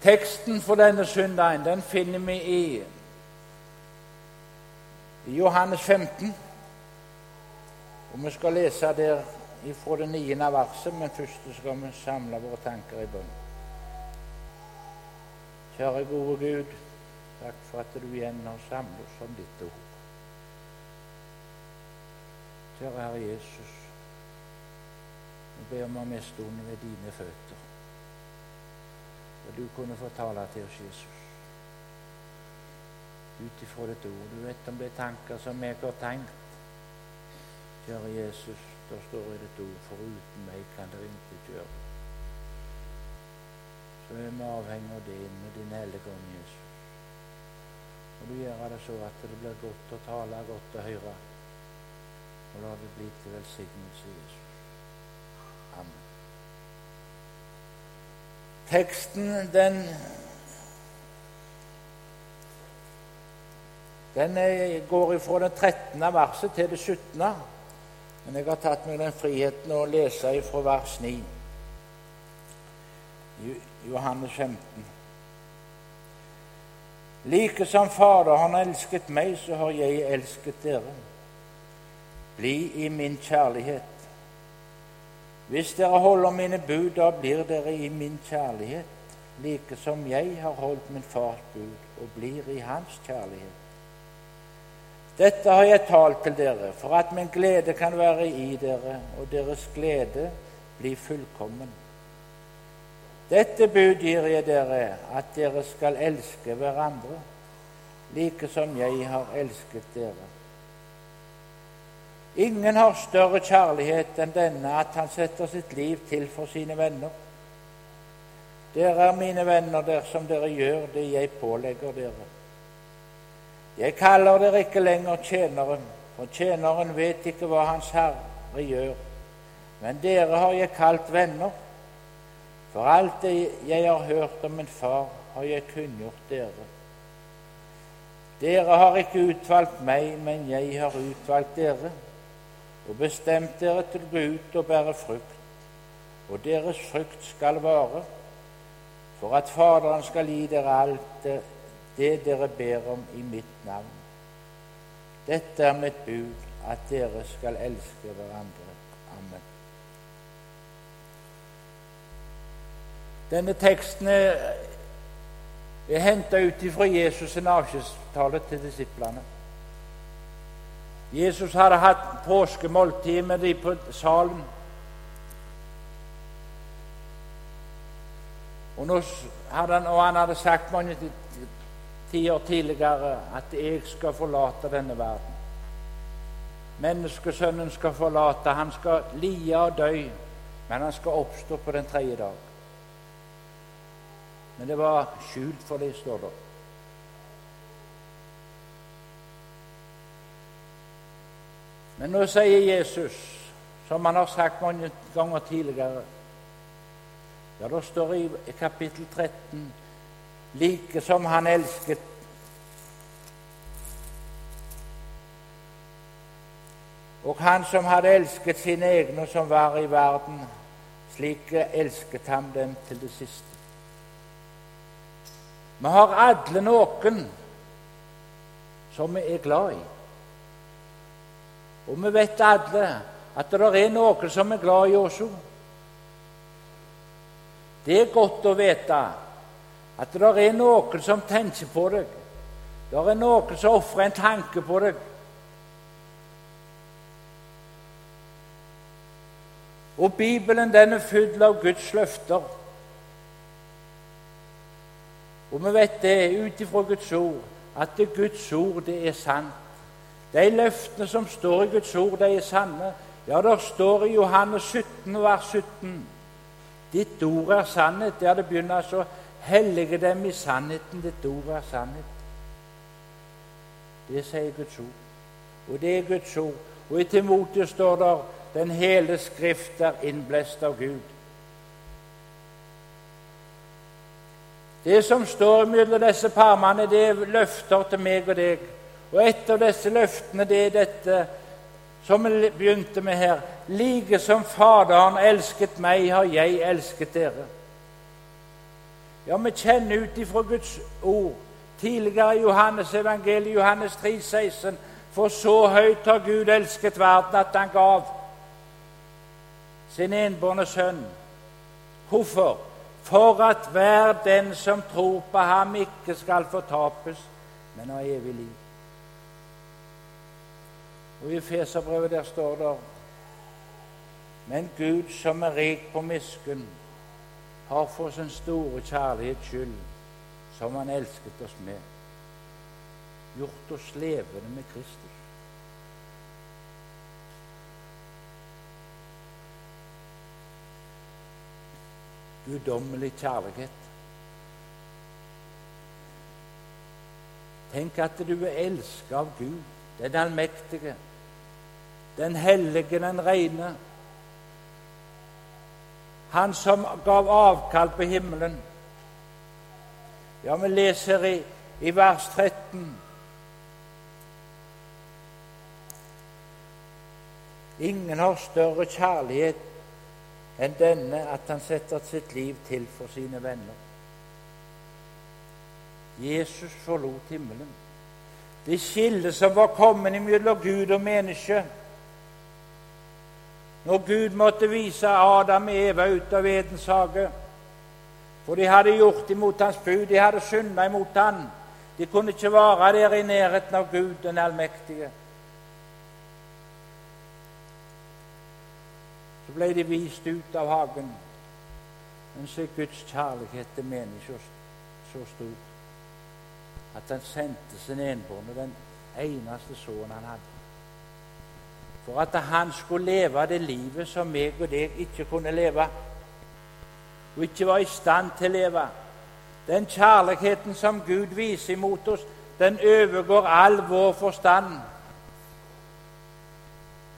Teksten for denne søndagen den finner vi i, Johannes 15. Og Vi skal lese der fra det niende verset, men først skal vi samle våre tanker i bønn. Kjære gode Gud, takk for at du igjen har samlet oss om ditt ord. Kjære Herre Jesus, vi ber om å miste under ved dine føtter. Og du kunne fortale til oss, Jesus, ut ifra ditt ord. Du vet om det er tanker som jeg har tenkt. Kjære Jesus, det står i ditt ord, foruten meg kan dere intet gjøre. Så er vi avhengig av det med din hellige ånd, Jesus. Og du gjør det så at det blir godt å tale, godt å høre. Og la det bli til velsignelse, Jesus. Teksten, den Den går fra det 13. verset til det 17. Men jeg har tatt meg den friheten å lese fra vers 9. Johannes 15. Like som Fader har elsket meg, så har jeg elsket dere. Bli i min kjærlighet. Hvis dere holder mine bud, da blir dere i min kjærlighet, like som jeg har holdt min fars bud og blir i hans kjærlighet. Dette har jeg talt til dere, for at min glede kan være i dere, og deres glede blir fullkommen. Dette bud gir jeg dere, at dere skal elske hverandre, like som jeg har elsket dere. Ingen har større kjærlighet enn denne, at han setter sitt liv til for sine venner. Dere er mine venner dersom dere gjør det jeg pålegger dere. Jeg kaller dere ikke lenger tjeneren, for tjeneren vet ikke hva Hans Herre gjør. Men dere har jeg kalt venner, for alt det jeg har hørt om min far, har jeg kunngjort dere. Dere har ikke utvalgt meg, men jeg har utvalgt dere og bestemt dere til å gå ut og bære frukt, og deres frukt skal vare, for at Faderen skal gi dere alt det, det dere ber om i mitt navn. Dette er mitt bud, at dere skal elske hverandre. Amen. Denne teksten er, er henta ut fra Jesus' avskjedstale til disiplene. Jesus hadde hatt påskemåltid med dem på salen. Og, hadde han, og han hadde sagt mange tider tidligere at 'jeg skal forlate denne verden'. Menneskesønnen skal forlate, han skal lie og dø, men han skal oppstå på den tredje dag. Men det var skjult for dem, står det. Men nå sier Jesus, som han har sagt mange ganger tidligere Ja, det står i kapittel 13 like som han elsket Og han som hadde elsket sine egne som var i verden, slik elsket han dem til det siste. Vi har alle noen som vi er glad i. Og vi vet alle at det er noen som er glad i oss òg. Det er godt å vite at det er noen som tenker på deg. Det er noen som ofrer en tanke på deg. Og Bibelen den er full av Guds løfter. Og vi vet det ut ifra Guds ord, at det Guds ord det er sant. De løftene som står i Guds ord, de er sanne. Ja, det står i Johannes 17, vers 17 Ditt ord er sannhet. Der det begynner så hellige dem i sannheten. Ditt ord er sannhet. Det sier Guds ord. Og det er Guds ord. Og i Timotius står det den hele Skrift er innblest av Gud. Det som står mellom disse parmene, det er løfter til meg og deg. Og et av disse løftene det er dette som vi begynte med her. Like som Faderen elsket meg, har jeg elsket dere. Ja, vi kjenner ut ifra Guds ord tidligere i Johannes evangeliet, Johannes 3, 16, For så høyt har Gud elsket verden at han gav sin enbårne sønn. Hvorfor? For at hver den som tror på ham, ikke skal fortapes, men ha evig liv. Og I Feserbrevet der står det Men Gud, som er rik på miskunn, har for sin store kjærlighets skyld, som Han elsket oss med, gjort oss levende med Kristus. Guddommelig kjærlighet. Tenk at du er elsket av Gud, den allmektige, den hellige, den rene. Han som gav avkall på himmelen. Ja, vi leser i, i vers 13 Ingen har større kjærlighet enn denne at han setter sitt liv til for sine venner. Jesus forlot himmelen. Det skillet som var kommet mellom Gud og menneske, når Gud måtte vise Adam og Eva ut av Edens hage. For de hadde gjort imot hans bud, de hadde synda imot han. De kunne ikke være der i nærheten av Gud den allmektige. Så ble de vist ut av hagen. Men så er Guds kjærlighet til mennesker så stor at han sendte sin enbårne, den eneste sønnen han hadde for at han skulle leve det livet som meg og deg ikke kunne leve, og ikke var i stand til å leve. Den kjærligheten som Gud viser imot oss, den overgår all vår forstand.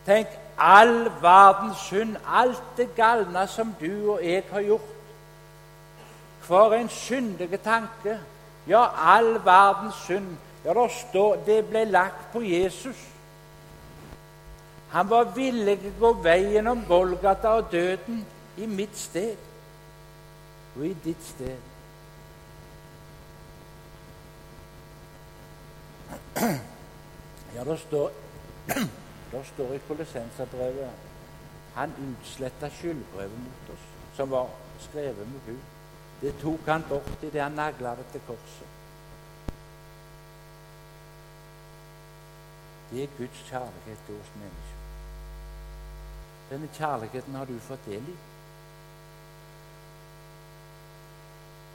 Tenk all verdens synd, alt det galne som du og jeg har gjort. For en syndige tanke. Ja, all verdens synd. Ja, det, står, det ble lagt på Jesus. Han var villig til å gå veien om Golgata og døden i mitt sted og i ditt sted. Ja, det står, det står i Kolossenserbrevet han utsletta skyldbrevet mot oss, som var skrevet med Gud. Det tok han bort idet han nagla det til korset. Det er Guds kjærlighet til oss mennesker. Denne kjærligheten har du fått del i.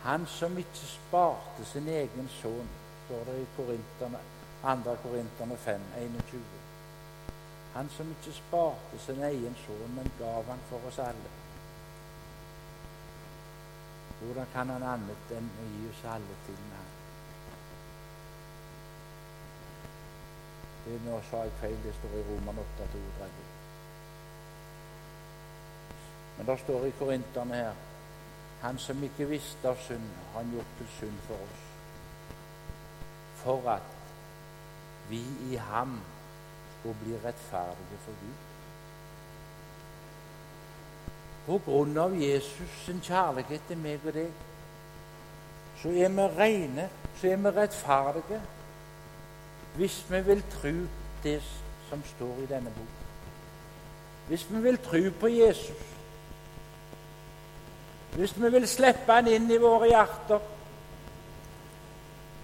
Han som ikke sparte sin egen sønn, står det i Korinterne, 2. Korinterne 5, 21. Han som ikke sparte sin egen sønn, men gav han for oss alle. Hvordan kan han annet enn å gi oss alle tingene? Det nå sa jeg feil, det står i Roman 8, 32. Men det står i Korinterne her Han som ikke visste av synd, har han gjort til synd for oss. For at vi i ham skulle bli rettferdige for Gud. På grunn av Jesus sin kjærlighet til meg og deg, så er vi rene, så er vi rettferdige, hvis vi vil tro det som står i denne boken. Hvis vi vil tro på Jesus, hvis vi vil slippe Han inn i våre hjerter.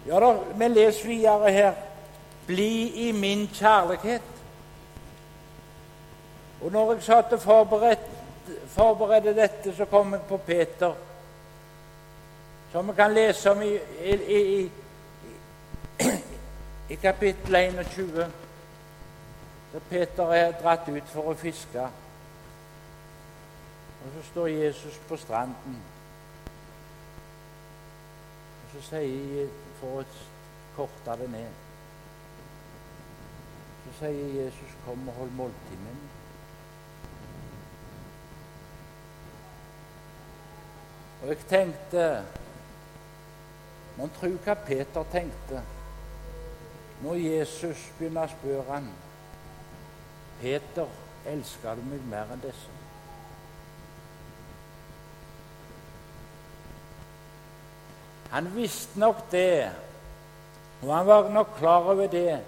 Ja da, vi leser videre her. Bli i min kjærlighet. Og når jeg satt og forberedte dette, så kom jeg på Peter, som vi kan lese om i, i, i, i kapittel 21, der Peter er dratt ut for å fiske. Og så står Jesus på stranden. Og så sier For å korte det ned Så sier Jesus, 'Kom og hold måltid med meg'. Og jeg tenkte Mon tro hva Peter tenkte når Jesus begynner å spørre han, 'Peter, elsker du meg mer enn disse?' Han visste nok det, og han var nok klar over det,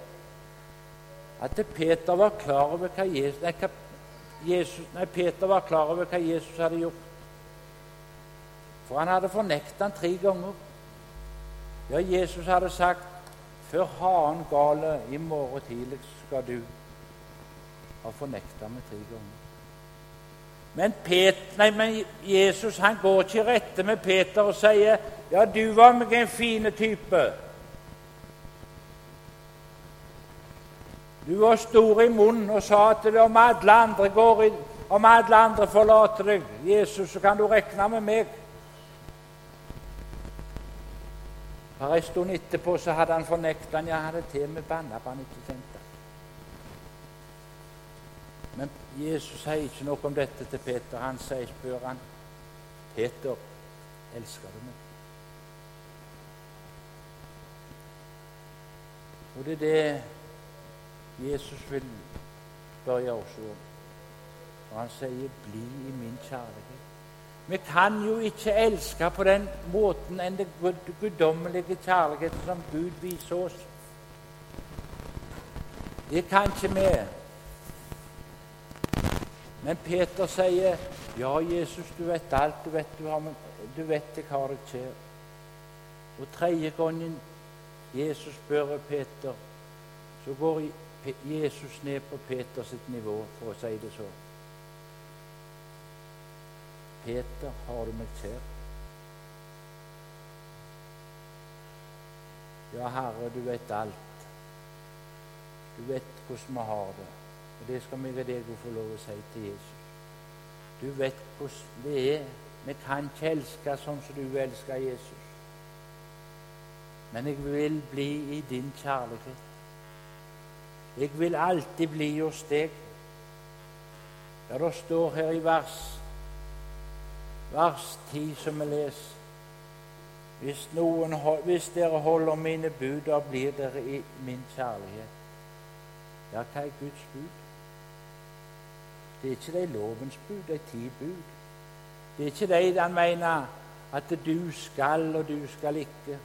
at Peter var klar over hva Jesus, nei, Peter var klar over hva Jesus hadde gjort. For han hadde fornektet han tre ganger. Ja, Jesus hadde sagt før hanen gale i morgen tidlig skal du ha fornekta meg tre ganger. Men, Peter, nei, men, Jesus han går ikke i rette med Peter og sier ja, du var meg en fin type. Du var stor i munnen og sa at om alle andre går i, om alle andre forlater deg, Jesus, så kan du regne med meg. Bare en stund etterpå så hadde han fornekta han. Jeg hadde til med banna på han ikke kjente. Men Jesus sier ikke noe om dette til Peter. Han sier, spør han, Peter, elsker du meg? Og det er det Jesus vil spørre oss om. Og han sier, 'Bli i min kjærlighet'. Vi kan jo ikke elske på den måten enn den guddommelige kjærligheten som Gud viser oss. Det kan ikke vi. Men Peter sier, 'Ja, Jesus, du vet alt. Du vet, du har, du vet jeg har deg kjær.' Og tredje gangen Jesus spør Peter, så går Jesus ned på Peters nivå, for å si det sånn. Peter, har du meg kjær? Ja, Herre, du vet alt. Du vet hvordan vi har det. Og det skal vi ved deg få lov å si til Jesus. Du vet hvordan det er. Vi kan ikke elske sånn som du elsker Jesus. Men jeg vil bli i din kjærlighet. Jeg vil alltid bli hos deg. Ja, det står her i vers, vers 10 som vi leser hvis, noen, hvis dere holder mine bud, da blir dere i min kjærlighet. Ja, hva er Guds bud? Det er ikke de lovens bud, de ti bud. Det er ikke de han mener at du skal og du skal ikke.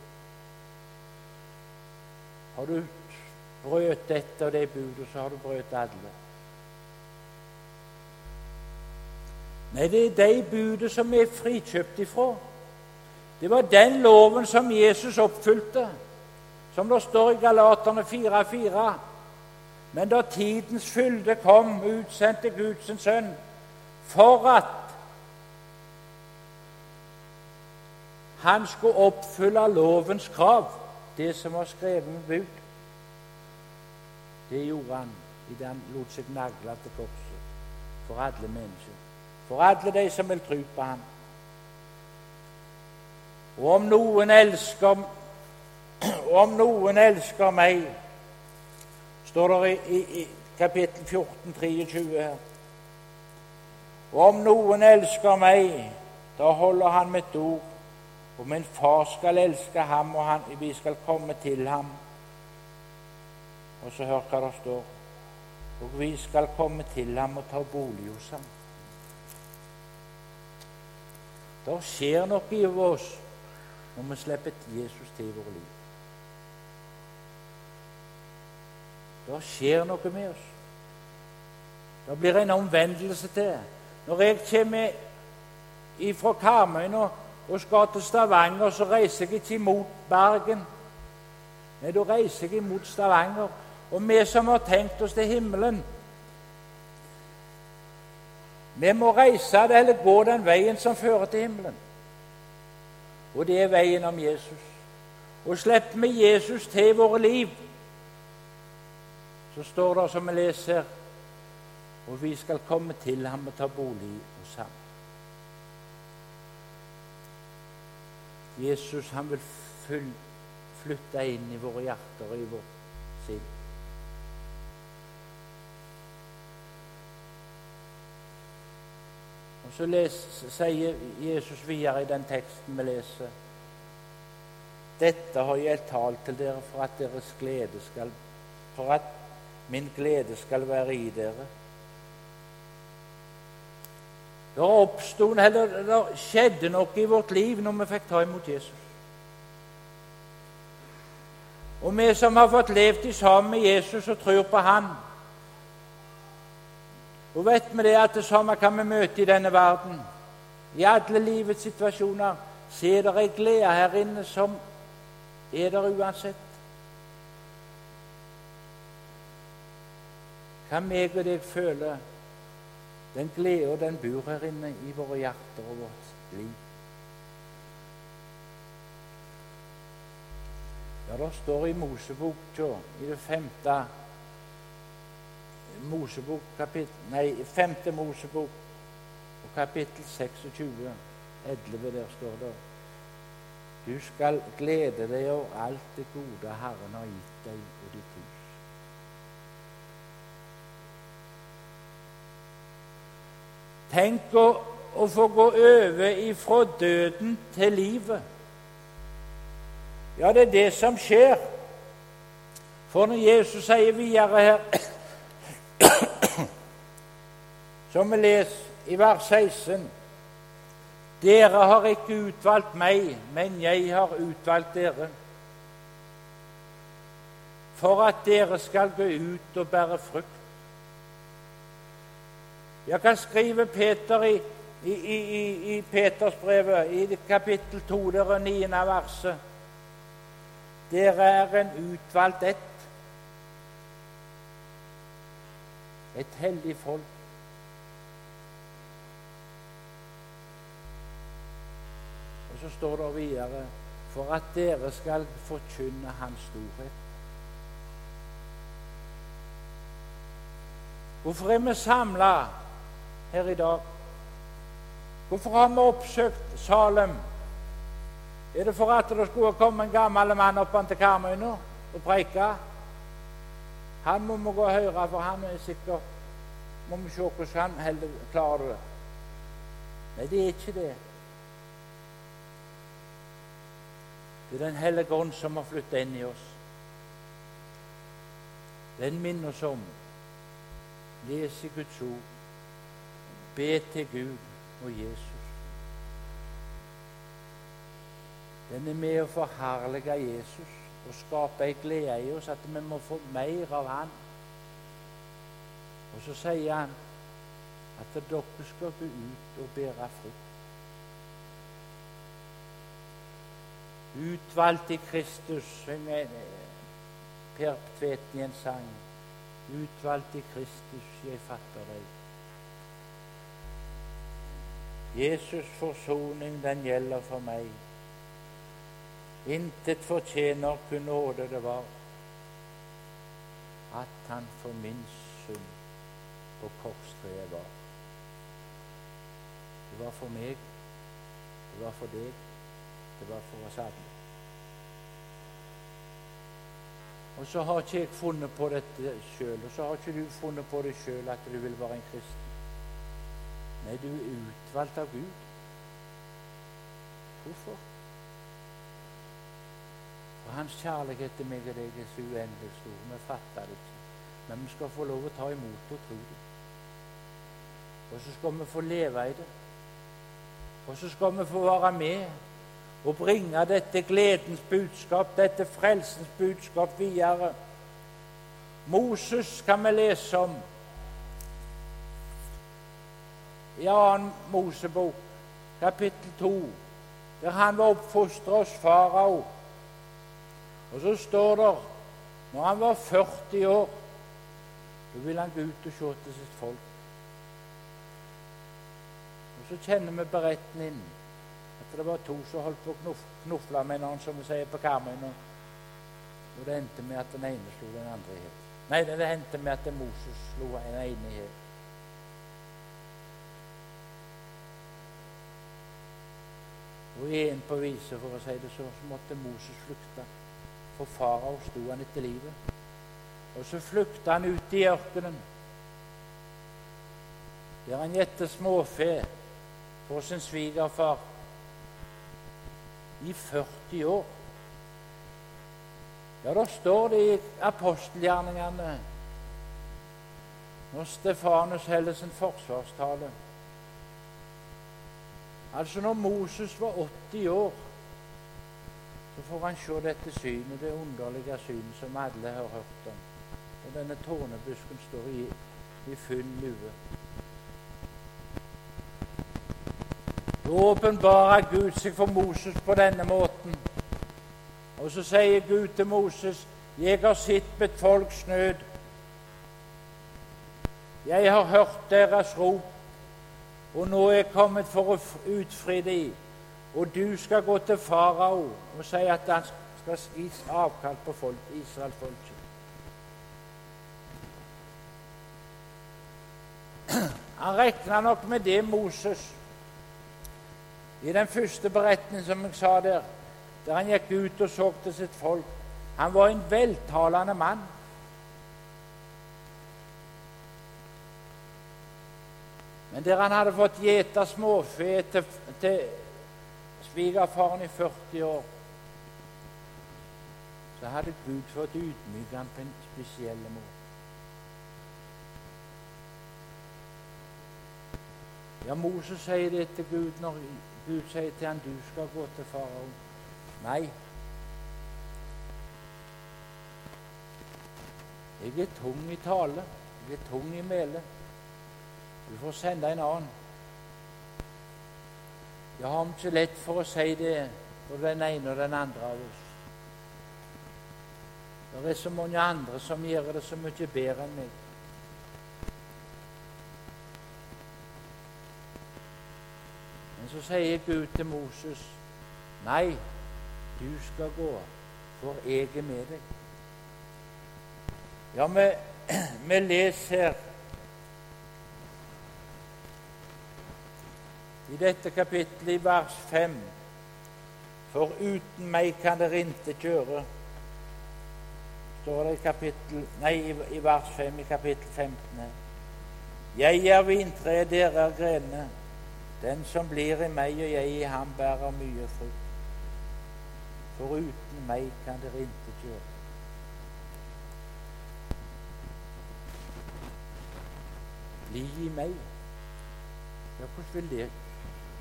Har du brøt dette og det budet, så har du brøt alle. Nei, det er de budet som er frikjøpt ifra. Det var den loven som Jesus oppfylte, som det står i Galaterne 4,4. Men da tidens fylde kom, utsendte Gud sin sønn for at han skulle oppfylle lovens krav, det som var skrevet med bud. Det gjorde han idet han lot seg nagle til korset for alle mennesker, for alle de som vil tro på ham. Og om noen elsker om noen elsker meg, står det i, i, i kapittel 14, 23 her. Og om noen elsker meg, da holder han mitt ord, og min far skal elske ham, og han, vi skal komme til ham og så hør hva det står. Og vi skal komme til ham og ta bolig hos ham. Det skjer noe i oss når vi slipper Jesus til i våre liv. Det skjer noe med oss. Det blir en omvendelse til. Når jeg kommer fra Karmøy og skal til Stavanger, så reiser jeg ikke imot Bergen. Nei, da reiser jeg imot Stavanger. Og vi som har tenkt oss til himmelen Vi må reise det eller gå den veien som fører til himmelen. Og det er veien om Jesus. Og slipper vi Jesus til våre liv, så står det som vi leser og vi skal komme til ham og ta bolig hos ham. Jesus han vil flytte inn i våre hjerter og i vårt sinn. Og Så les, sier Jesus videre i den teksten vi leser Dette har jeg talt til dere for at deres glede skal For at min glede skal være i dere. Det eller det skjedde noe i vårt liv når vi fikk ta imot Jesus. Og vi som har fått levd sammen med Jesus og tror på Han Og vet vi det at det samme kan vi møte i denne verden. I alle livets situasjoner så er det ei glede her inne som er der uansett. Hva meg og deg føler, den gleden den bor her inne i våre hjerter og vårt liv. Ja, det står i Mosebok i det femte Mosebok, kapittel, nei, 5. Mosebok, og kapittel 26, 11, der står det Du skal glede deg over alt det gode Herren har gitt deg og ditt hus. Tenk å, å få gå over ifra døden til livet. Ja, det er det som skjer. For når Jesus sier videre her som vi leser i vers 16. Dere har ikke utvalgt meg, men jeg har utvalgt dere. For at dere skal gå ut og bære frukt. Jeg kan skrive Peter i, i, i, i Petersbrevet, i kapittel 2, der er niende verset. Dere er en utvalgt ett. Et hellig folk så står det videre for at dere skal forkynne Hans storhet. Hvorfor er vi samla her i dag? Hvorfor har vi oppsøkt Salem? Er det for at det skulle komme en gammel mann opp til Karmøy nå og preike? Han må vi gå og høre, for han er sikker Må vi se hvordan han klarer det. Nei, det er ikke det. Det er Den hellige ånd som har flyttet inn i oss. Den minner oss om lese Guds ord, be til Gud og Jesus. Den er med å forherlige Jesus og skape ei glede i oss at vi må få mer av Han. Og så sier han at dere skal gå ut og bære frukt. Utvalgt i Kristus, synger Per Tveten i en sang. Utvalgt i Kristus, jeg fatter deg. Jesus' forsoning, den gjelder for meg. Intet fortjener kun nåde det var, at han for min synd på korstreet var. Det var for meg, det var for deg. Var for oss alle. Og så har ikke jeg funnet på dette sjøl, og så har ikke du funnet på det sjøl at du vil være en kristen. Nei, du er utvalgt av Gud. Hvorfor? For Hans kjærlighet til meg og deg er så uendelig stor. Vi fatter det ikke. Men vi skal få lov å ta imot og tro det. Og så skal vi få leve i det. Og så skal vi få være med og bringe dette gledens budskap, dette frelsens budskap, videre. Moses kan vi lese om i 2. Mosebok, kapittel 2, der han var oppfostret hos farao. Og så står det når han var 40 år, da ville han gå ut og se til sitt folk. Og så kjenner vi beretningen for det var to som holdt på å knufle med noen, som vi sier på Karmøy Og det endte med at den ene slo den andre i hjel. Nei, det endte med at Moses slo den ene i hjel. Og igjen på viset, for å si det så, så måtte Moses flykte. For farao sto han etter livet. Og så flykta han ut i ørkenen, der han gjette småfe for sin svigerfar i 40 år. Ja, da står det i apostelgjerningene når Stefanus holder sin forsvarstale Altså, når Moses var 80 år, så får han se dette synet, det underlige synet som alle har hørt om. Og denne tårnebusken står i, i full lue. Da åpenbarer Gud seg for Moses på denne måten. Og så sier Gud til Moses, 'Jeg har sett mitt folks nød. Jeg har hørt deres rop, og nå er jeg kommet for å utfri dem.' Og du skal gå til farao og si at han skal gi avkall på folk, Israelfolket. Han regna nok med det, Moses, i den første beretningen som jeg sa der, der han gikk ut og så til sitt folk. Han var en veltalende mann. Men der han hadde fått gjete småfe til, til svigerfaren i 40 år, så hadde Gud fått ydmyke ham på en spesiell måte. Ja, Moses sier det til Gud når Gud sier til ham du skal gå til faraoen'. Nei. Jeg er tung i tale. Jeg er tung i mæle. Du får sende en annen. Jeg har ikke lett for å si det på den ene og den andre av oss. Det er så mange andre som gjør det så mye bedre enn meg. Så sier Gud til Moses Nei, du skal gå, for jeg er med deg. Ja, vi, vi leser her i dette kapittelet i vers 5 For uten meg kan dere intet kjøre, står det i, kapittel, nei, i vers 5 i kapittel 15. Jeg er vintreet, dere er grenene. Den som blir i meg og jeg i ham, bærer mye frukt. For uten meg kan dere intet gjøre. Bli i meg. Ja, hvordan vil det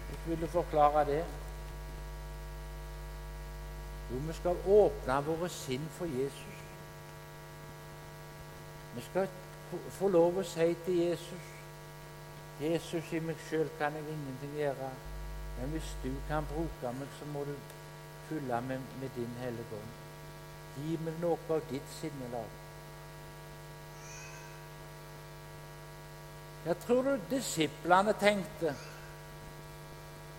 hvordan vil du forklare det? Jo, vi skal åpne våre sinn for Jesus. Vi skal få lov å si til Jesus Jesus, i meg sjøl kan jeg ingenting gjøre, men hvis du kan bruke meg, så må du fylle meg med din Hellige Ånd. Gi meg noe av ditt sinnelag. Hva tror du disiplene tenkte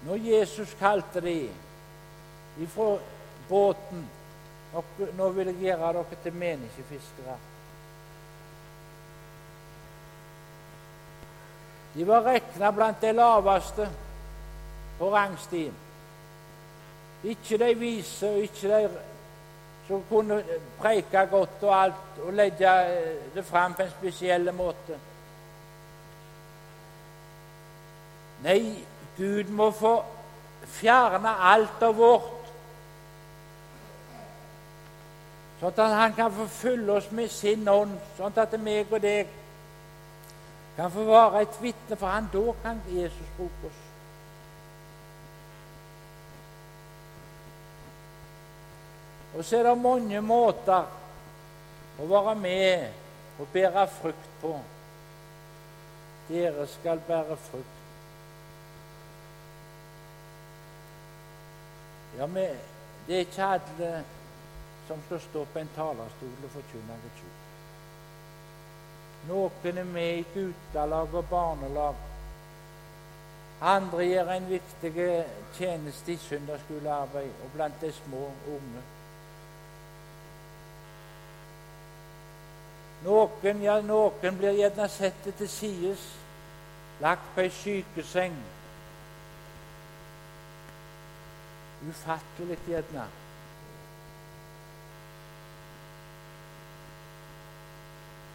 når Jesus kalte dem ifra båten Nå vil jeg gjøre dere til menneskefiskere. De var regna blant de laveste på rangstien. Ikke de vise, ikke de som kunne preike godt og alt og legge det fram på en spesiell måte. Nei, Gud må få fjerne alt av vårt, sånn at Han kan få fylle oss med sin ånd, sånn at meg og deg kan få være et vitne for Han. Da kan Jesus bruke oss. Og så er det mange måter å være med og bære frukt på. Dere skal bære frukt. Ja, men Det er ikke alle som skal stå på en talerstol og forkynne Guds ord. Noen er med i guttelag og barnelag. Andre gjør en viktig tjeneste i søndagsskolearbeid og blant de små unge. Noen, ja, noen blir gjerne satt til sides, lagt på ei sykeseng Ufattelig, gjerne.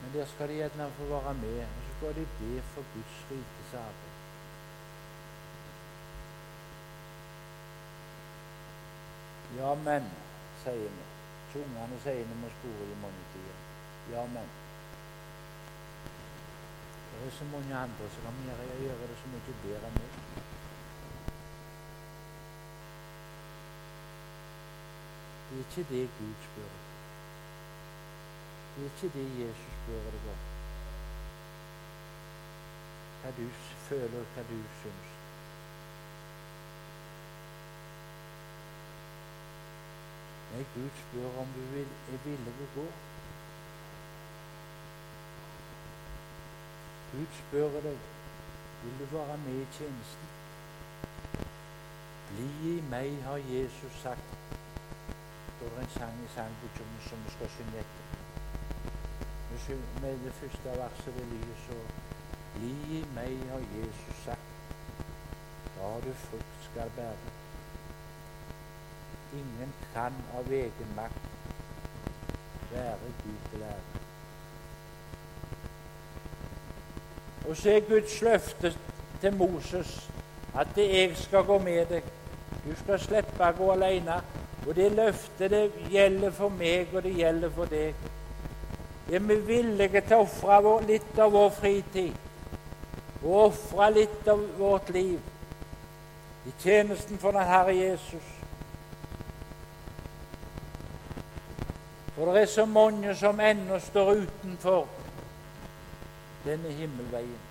Men der skal de gjerne få være med, og så skal de be for Guds rikes arbeid. Ja, men, sier vi. Tungene sier vi må sporer i månetider. Ja, men. Det er så mange andre som kan gjøre det så mye bedre enn meg. Det er ikke det Gud spør deg. Det er ikke det Jesus spør deg om. Hva du føler, hva du syns. Nei, Gud spør om du vil, er villig å gå. Gud spør deg vil du være med i tjenesten. Bli i meg, har Jesus sagt. Det er en sang i sangboka som vi skal synge etter. Med det første verset ved lyset så Bli i meg, har Jesus sagt. Da du frukt skal bære. Ingen kan av egen makt være Gud til ære. Og så er Guds løfte til Moses at jeg skal gå med deg. Du skal slippe å gå alene. Og det løftet det gjelder for meg, og det gjelder for deg. Er vi villige til å ofre litt av vår fritid og ofre litt av vårt liv i tjenesten for den Herre Jesus? For det er så mange som ennå står utenfor denne himmelveien.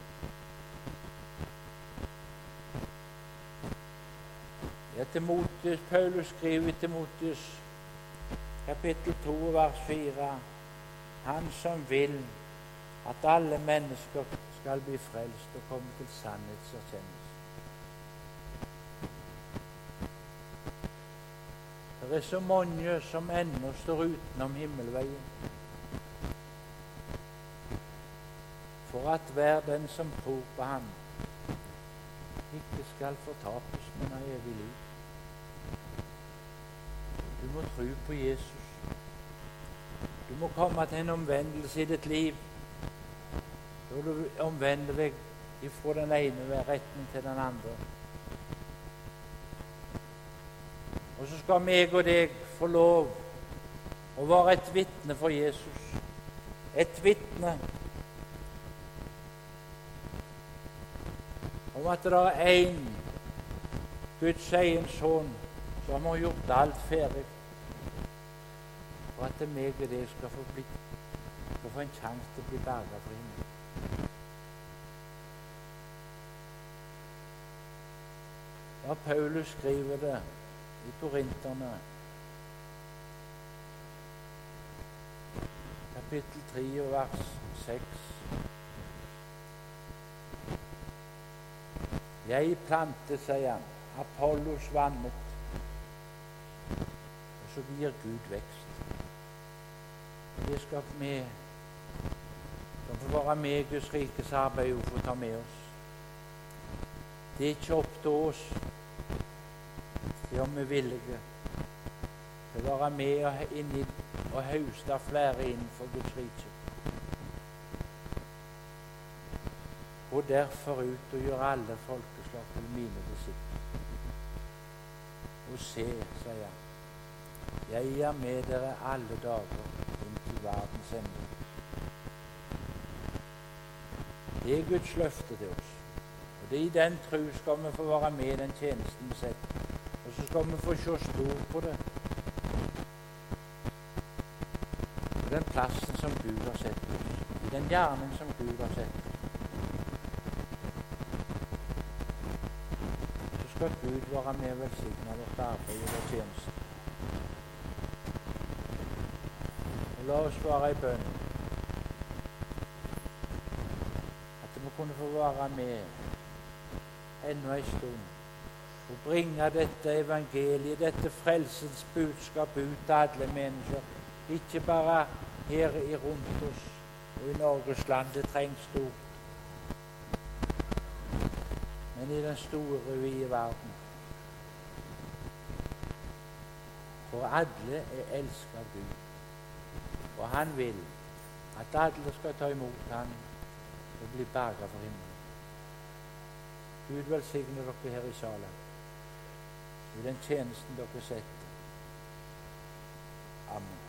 Ja, Paulus skriver i Timotius kapittel 2 vers 4 Han som vil at alle mennesker skal bli frelst og komme til sannhetserkjennelse. Det er så mange som ennå står utenom himmelveien. for at hver den som tror på ham, ikke skal fortapes, men har evig liv. Du må tro på Jesus. Du må komme til en omvendelse i ditt liv. Da du omvender deg fra den ene retten til den andre. Og så skal meg og deg få lov å være et vitne for Jesus. Et vitne om at det er én Guds egen sønn som har gjort alt ferdig at meg og deg skal få, bli, skal få en sjanse til å bli berga fra himmelen. Ja, Paulus skriver det i Korinterne, kapittel 3 og vers 6. Jeg plantet, sier han. Apollos vannet. Og så gir Gud vekst. Det skal vi som får være med i Guds rikes arbeid og få ta med oss. Det er ikke opp til oss det er om vi er villige til å være med og, inni, og hauste flere innenfor Guds rike. Og derfor ut og gjøre alle folkeslag til mine disipler. Og se, sier han, jeg er med dere alle dager verdens ende. Det er Guds løfte til oss. Og det er I den tro skal vi få være med i den tjenesten vi setter. Og så skal vi få se stort på det. På den plassen som Gud har sett oss. I den hjernen som Gud har sett oss. Så skal Gud være med og velsigne vårt arbeid og vår tjeneste. Og la oss være i bønn at vi kunne få være med enda en stund og bringe dette evangeliet, dette frelsens budskap, ut til alle mennesker. Ikke bare her i rundt oss og i Norges land. Det trengs stort men i den store, vide verden. For alle er elsket av Gud, og han vil at alle skal ta imot ham og bli berga for himmelen. Gud velsigne dere her i salen, i den tjenesten dere setter. Amen.